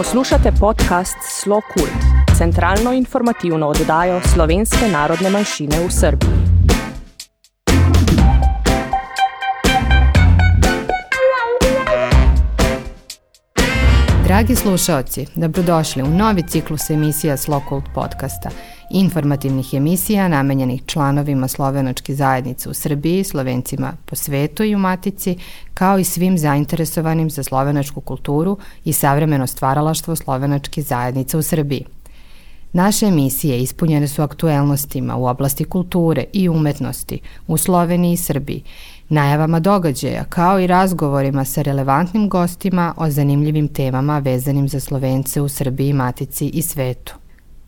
Poslušate podcast Slo Kult, centralno informativno oddajo slovenske narodne manjšine v Srbiji. Dragi slušalci, dobrodošli u novi ciklus emisija Slo Kult podcasta – informativnih emisija namenjenih članovima slovenačke zajednice u Srbiji, slovencima po svetu i u Matici, kao i svim zainteresovanim za slovenačku kulturu i savremeno stvaralaštvo slovenačke zajednice u Srbiji. Naše emisije ispunjene su aktuelnostima u oblasti kulture i umetnosti u Sloveniji i Srbiji, najavama događaja kao i razgovorima sa relevantnim gostima o zanimljivim temama vezanim za Slovence u Srbiji, Matici i svetu.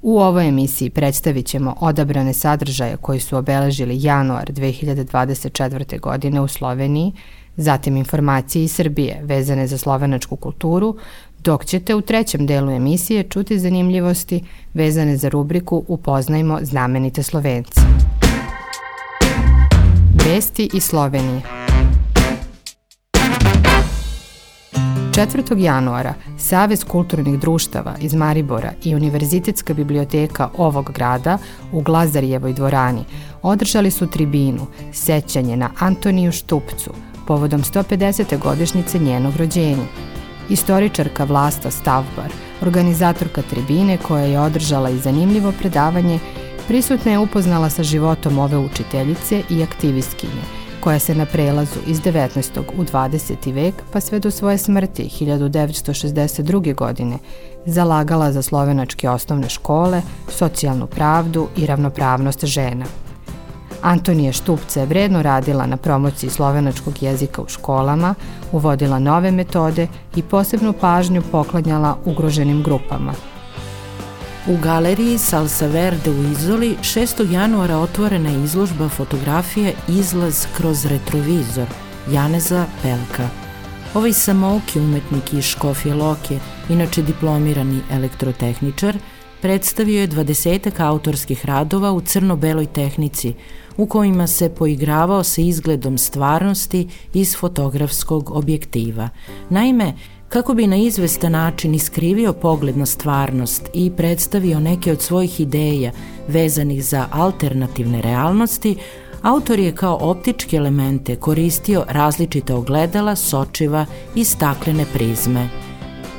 U ovoj emisiji predstavit ćemo odabrane sadržaje koji su obeležili januar 2024. godine u Sloveniji, zatim informacije iz Srbije vezane za slovenačku kulturu, dok ćete u trećem delu emisije čuti zanimljivosti vezane za rubriku Upoznajmo znamenite Slovence. Vesti iz Slovenije 4. januara Savez kulturnih društava iz Maribora i Univerzitetska biblioteka ovog grada u Glazarijevoj dvorani održali su tribinu Sećanje na Antoniju Štupcu povodom 150. godišnjice njenog rođenja. Istoričarka Vlasta Stavbar, organizatorka tribine koja je održala i zanimljivo predavanje, prisutna je upoznala sa životom ove učiteljice i aktivistkinje – koja se na prelazu iz 19. u 20. vek pa sve do svoje smrti 1962. godine zalagala za slovenačke osnovne škole, socijalnu pravdu i ravnopravnost žena. Antonija Štupca je vredno radila na promociji slovenačkog jezika u školama, uvodila nove metode i posebnu pažnju poklanjala ugroženim grupama – U galeriji Salsa Verde u Izoli 6. januara otvorena je izložba fotografije Izlaz kroz retrovizor Janeza Pelka. Ovaj samouki umetnik iz Škofje Loke, inače diplomirani elektrotehničar, predstavio je dvadesetak autorskih radova u crno-beloj tehnici, u kojima se poigravao sa izgledom stvarnosti iz fotografskog objektiva. Naime, kako bi na izvestan način iskrivio pogled na stvarnost i predstavio neke od svojih ideja vezanih za alternativne realnosti, autor je kao optičke elemente koristio različite ogledala, sočiva i staklene prizme.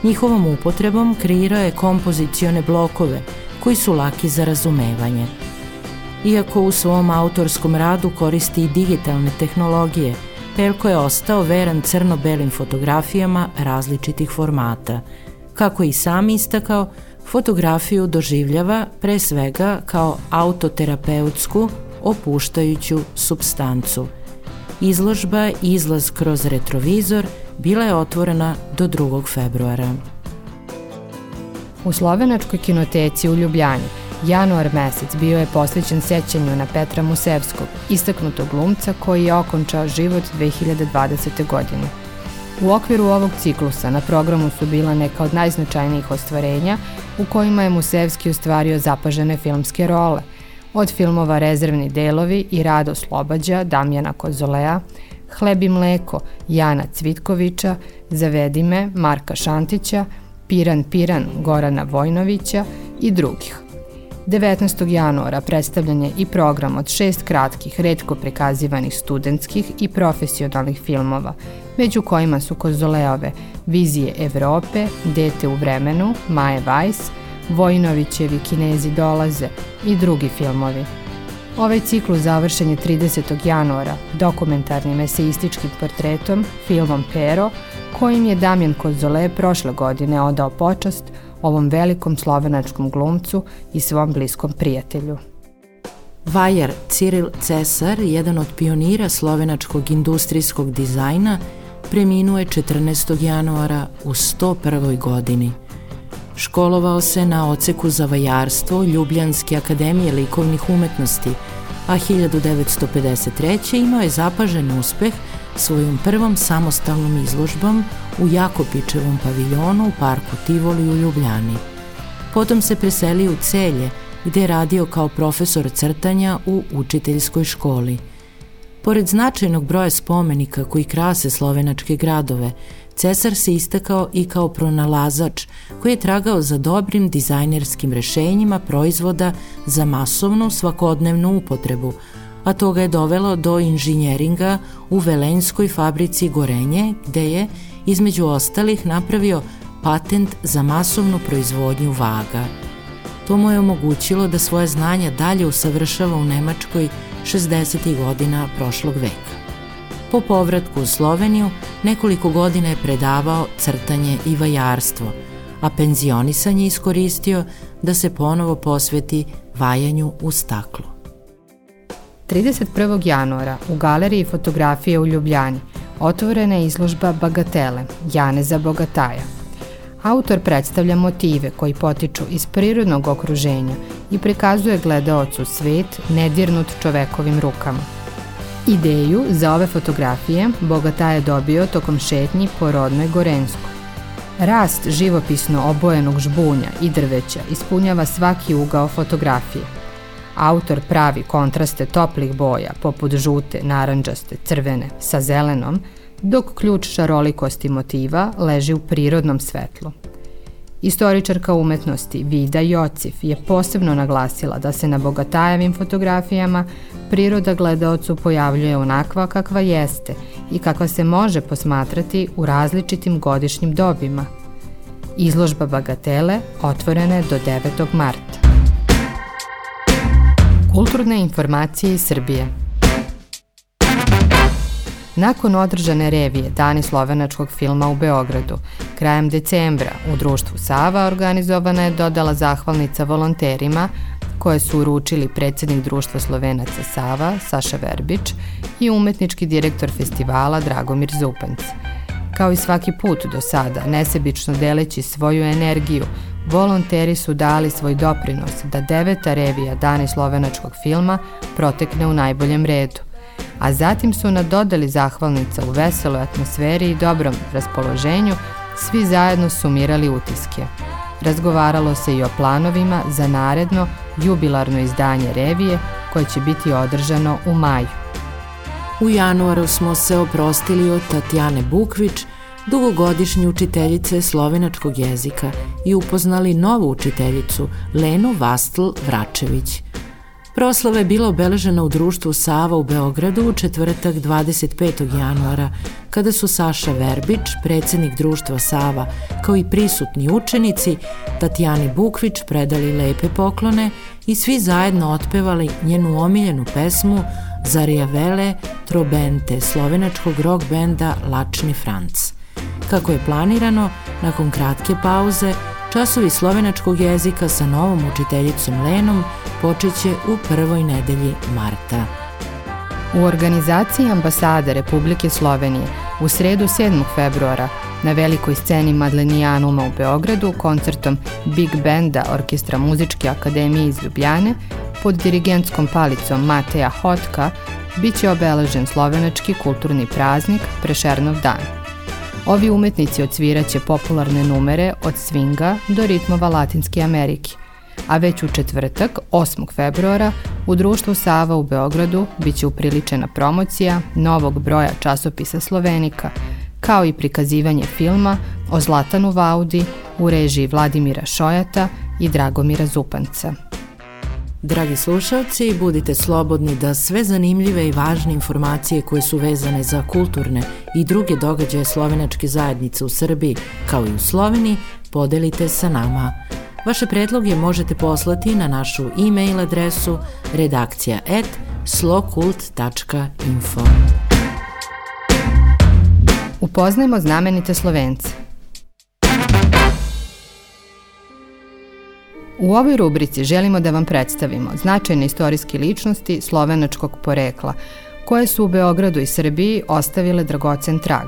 Njihovom upotrebom kreirao je kompozicione blokove koji su laki za razumevanje. Iako u svom autorskom radu koristi i digitalne tehnologije – Pelko je ostao veran crno-belim fotografijama različitih formata. Kako i sam istakao, fotografiju doživljava pre svega kao autoterapeutsku, opuštajuću substancu. Izložba Izlaz kroz retrovizor bila je otvorena do 2. februara. U Slovenačkoj kinoteci u Ljubljani Januar mesec bio je posvećen sećanju na Petra Musevskog, istaknutog glumca koji je okončao život 2020. godine. U okviru ovog ciklusa na programu su bila neka od najznačajnijih ostvarenja u kojima je Musevski ostvario zapažene filmske role, od filmova Rezervni delovi i Rado Slobađa Damjana Kozolea, Hleb i mleko Jana Cvitkovića, Zavedi me Marka Šantića, Piran Piran Gorana Vojnovića i drugih. 19. januara predstavljan je i program od šest kratkih, redko prikazivanih studentskih i profesionalnih filmova, među kojima su Kozoleove Vizije Evrope, Dete u vremenu, Maje Weiss, Vojnovićevi Kinezi dolaze i drugi filmovi. Ovaj ciklus završen je 30. januara dokumentarnim eseističkim portretom, filmom Pero, kojim je Damjan Kozole prošle godine odao počast ovom velikom slovenačkom glumcu i svom bliskom prijatelju. Vajar Ciril Cesar, jedan od pionira slovenačkog industrijskog dizajna, preminuo je 14. januara u 101. godini. Školovao se na oceku za vajarstvo Ljubljanske akademije likovnih umetnosti, a 1953. imao je zapažen uspeh svojom prvom samostalnom izložbom u Jakopičevom paviljonu u parku Tivoli u Ljubljani. Potom se preselio u Celje, gde je radio kao profesor crtanja u učiteljskoj školi. Pored značajnog broja spomenika koji krase slovenačke gradove, Cesar se istakao i kao pronalazač koji je tragao za dobrim dizajnerskim rešenjima proizvoda za masovnu svakodnevnu upotrebu, a to ga je dovelo do inženjeringa u Velenskoj fabrici Gorenje, gde je, između ostalih, napravio patent za masovnu proizvodnju vaga. To mu je omogućilo da svoje znanja dalje usavršava u Nemačkoj 60. godina prošlog veka. Po povratku u Sloveniju nekoliko godina je predavao crtanje i vajarstvo, a penzionisanje iskoristio da se ponovo posveti vajanju u staklu. 31. januara u galeriji fotografije u Ljubljani otvorena je izložba Bagatele, Janeza Bogataja. Autor predstavlja motive koji potiču iz prirodnog okruženja i prikazuje gledaocu svet nedirnut čovekovim rukama. Ideju za ove fotografije Bogata je dobio tokom šetnji po rodnoj Gorenskoj. Rast živopisno obojenog žbunja i drveća ispunjava svaki ugao fotografije – Autor pravi kontraste toplih boja, poput žute, naranđaste, crvene, sa zelenom, dok ključ šarolikosti motiva leži u prirodnom svetlu. Istoričarka umetnosti Vida Jocif je posebno naglasila da se na Bogatajevim fotografijama priroda gledaocu pojavljuje onakva kakva jeste i kakva se može posmatrati u različitim godišnjim dobima. Izložba Bagatele otvorena je do 9. marta. Kulturne informacije iz Srbije Nakon održane revije Dani slovenačkog filma u Beogradu, krajem decembra u društvu Sava organizovana je dodala zahvalnica volonterima koje su uručili predsednik društva Slovenaca Sava, Saša Verbić i umetnički direktor festivala Dragomir Zupanc. Kao i svaki put do sada, nesebično deleći svoju energiju, volonteri su dali svoj doprinos da deveta revija Dani slovenačkog filma protekne u najboljem redu, a zatim su na dodali zahvalnica u veseloj atmosferi i dobrom raspoloženju svi zajedno sumirali utiske. Razgovaralo se i o planovima za naredno jubilarno izdanje revije koje će biti održano u maju. U januaru smo se oprostili od Tatjane Bukvić, dugogodišnje učiteljice slovenačkog jezika i upoznali novu učiteljicu Lenu Vastl Vračević. Proslava je bila obeležena u društvu Sava u Beogradu u četvrtak 25. januara, kada su Saša Verbić, predsednik društva Sava, kao i prisutni učenici, Tatjani Bukvić predali lepe poklone i svi zajedno otpevali njenu omiljenu pesmu Zarijavele Trobente slovenačkog rock benda Lačni Franc. Kako je planirano, nakon kratke pauze, časovi slovenačkog jezika sa novom učiteljicom Lenom počeće u prvoj nedelji marta. U organizaciji ambasade Republike Slovenije u sredu 7. februara na velikoj sceni Madlenijanuma u Beogradu koncertom Big Benda Orkestra Muzičke akademije iz Ljubljane pod dirigentskom palicom Mateja Hotka biće obeležen slovenački kulturni praznik Prešernov dan. Ovi umetnici odsviraće popularne numere od swinga do ritmova Latinske Amerike, a već u četvrtak, 8. februara, u društvu Sava u Beogradu biće upriličena promocija novog broja časopisa Slovenika, kao i prikazivanje filma o Zlatanu Vaudi u režiji Vladimira Šojata i Dragomira Zupanca. Dragi slušalci, budite slobodni da sve zanimljive i važne informacije koje su vezane za kulturne i druge događaje slovenačke zajednice u Srbiji, kao i u Sloveniji, podelite sa nama. Vaše predloge možete poslati na našu e-mail adresu redakcija at slokult.info. Upoznajmo znamenite Slovence. U ovoj rubrici želimo da vam predstavimo značajne istorijske ličnosti slovenačkog porekla, koje su u Beogradu i Srbiji ostavile dragocen trag.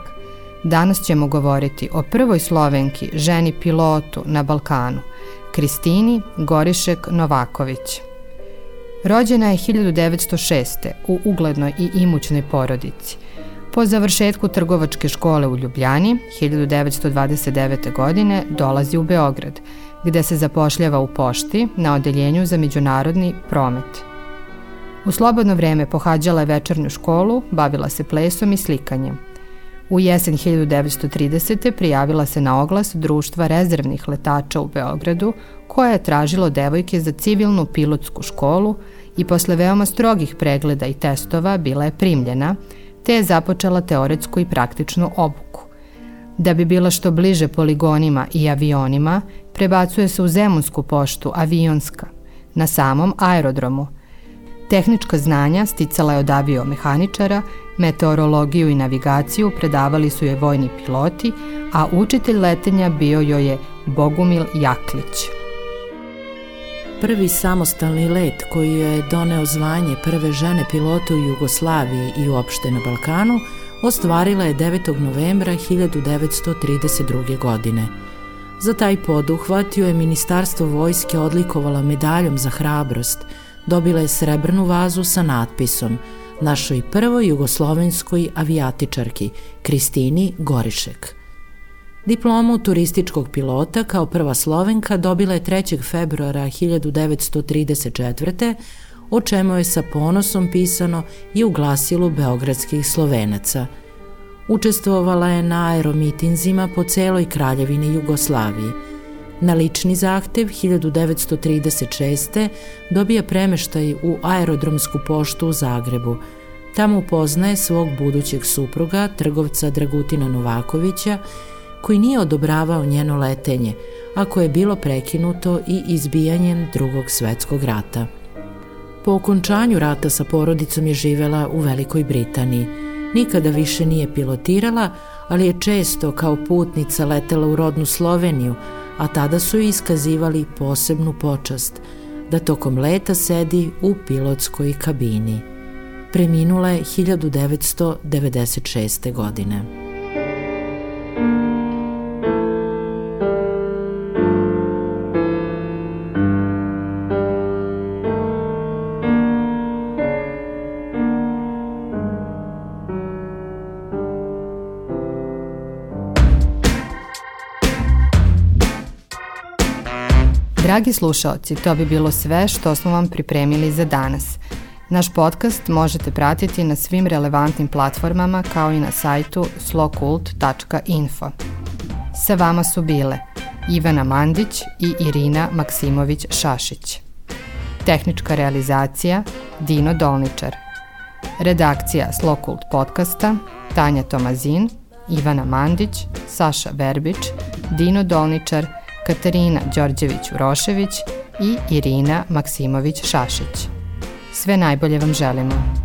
Danas ćemo govoriti o prvoj slovenki, ženi pilotu na Balkanu, Kristini Gorišek Novaković. Rođena je 1906. u uglednoj i imućnoj porodici. Po završetku trgovačke škole u Ljubljani 1929. godine dolazi u Beograd – gde se zapošljava u pošti na odeljenju za međunarodni promet. U slobodno vreme pohađala je večernju školu, bavila se plesom i slikanjem. U jesen 1930. prijavila se na oglas društva rezervnih letača u Beogradu, koja je tražilo devojke za civilnu pilotsku školu i posle veoma strogih pregleda i testova bila je primljena, te je započela teoretsku i praktičnu obuku. Da bi bila što bliže poligonima i avionima, prebacuje se u Zemunsku poštu avionska, na samom aerodromu. Tehnička znanja sticala je od aviomehaničara, meteorologiju i navigaciju predavali su joj vojni piloti, a učitelj letenja bio joj je Bogumil Jaklić. Prvi samostalni let koji je doneo zvanje prve žene pilota u Jugoslaviji i uopšte na Balkanu ostvarila je 9. novembra 1932. godine. Za taj poduhvat ju je Ministarstvo vojske odlikovala medaljom za hrabrost, dobila je srebrnu vazu sa natpisom našoj prvoj jugoslovenskoj avijatičarki Kristini Gorišek. Diplomu turističkog pilota kao prva Slovenka dobila je 3. februara 1934. o čemu je sa ponosom pisano i u glasilu Beogradskih Slovenaca. Učestvovala je na aeromitinzima po celoj kraljevini Jugoslaviji. Na lični zahtev 1936. dobija premeštaj u aerodromsku poštu u Zagrebu. Tamo upoznaje svog budućeg supruga, trgovca Dragutina Novakovića, koji nije odobravao njeno letenje, ako je bilo prekinuto i izbijanjem drugog svetskog rata. Po okončanju rata sa porodicom je živela u Velikoj Britaniji. Nikada više nije pilotirala, ali je često kao putnica letela u rodnu Sloveniju, a tada su joj iskazivali posebnu počast da tokom leta sedi u pilotskoj kabini. Preminula je 1996. godine. Dragi slušaoci, to bi bilo sve što smo vam pripremili za danas. Naš podcast možete pratiti na svim relevantnim platformama kao i na sajtu slokult.info. Sa vama su bile Ivana Mandić i Irina Maksimović-Šašić. Tehnička realizacija Dino Dolničar. Redakcija Slokult podcasta Tanja Tomazin, Ivana Mandić, Saša Verbić, Dino Dolničar, Katarina Đorđević-Urošević i Irina Maksimović-Šašić. Sve najbolje vam želimo.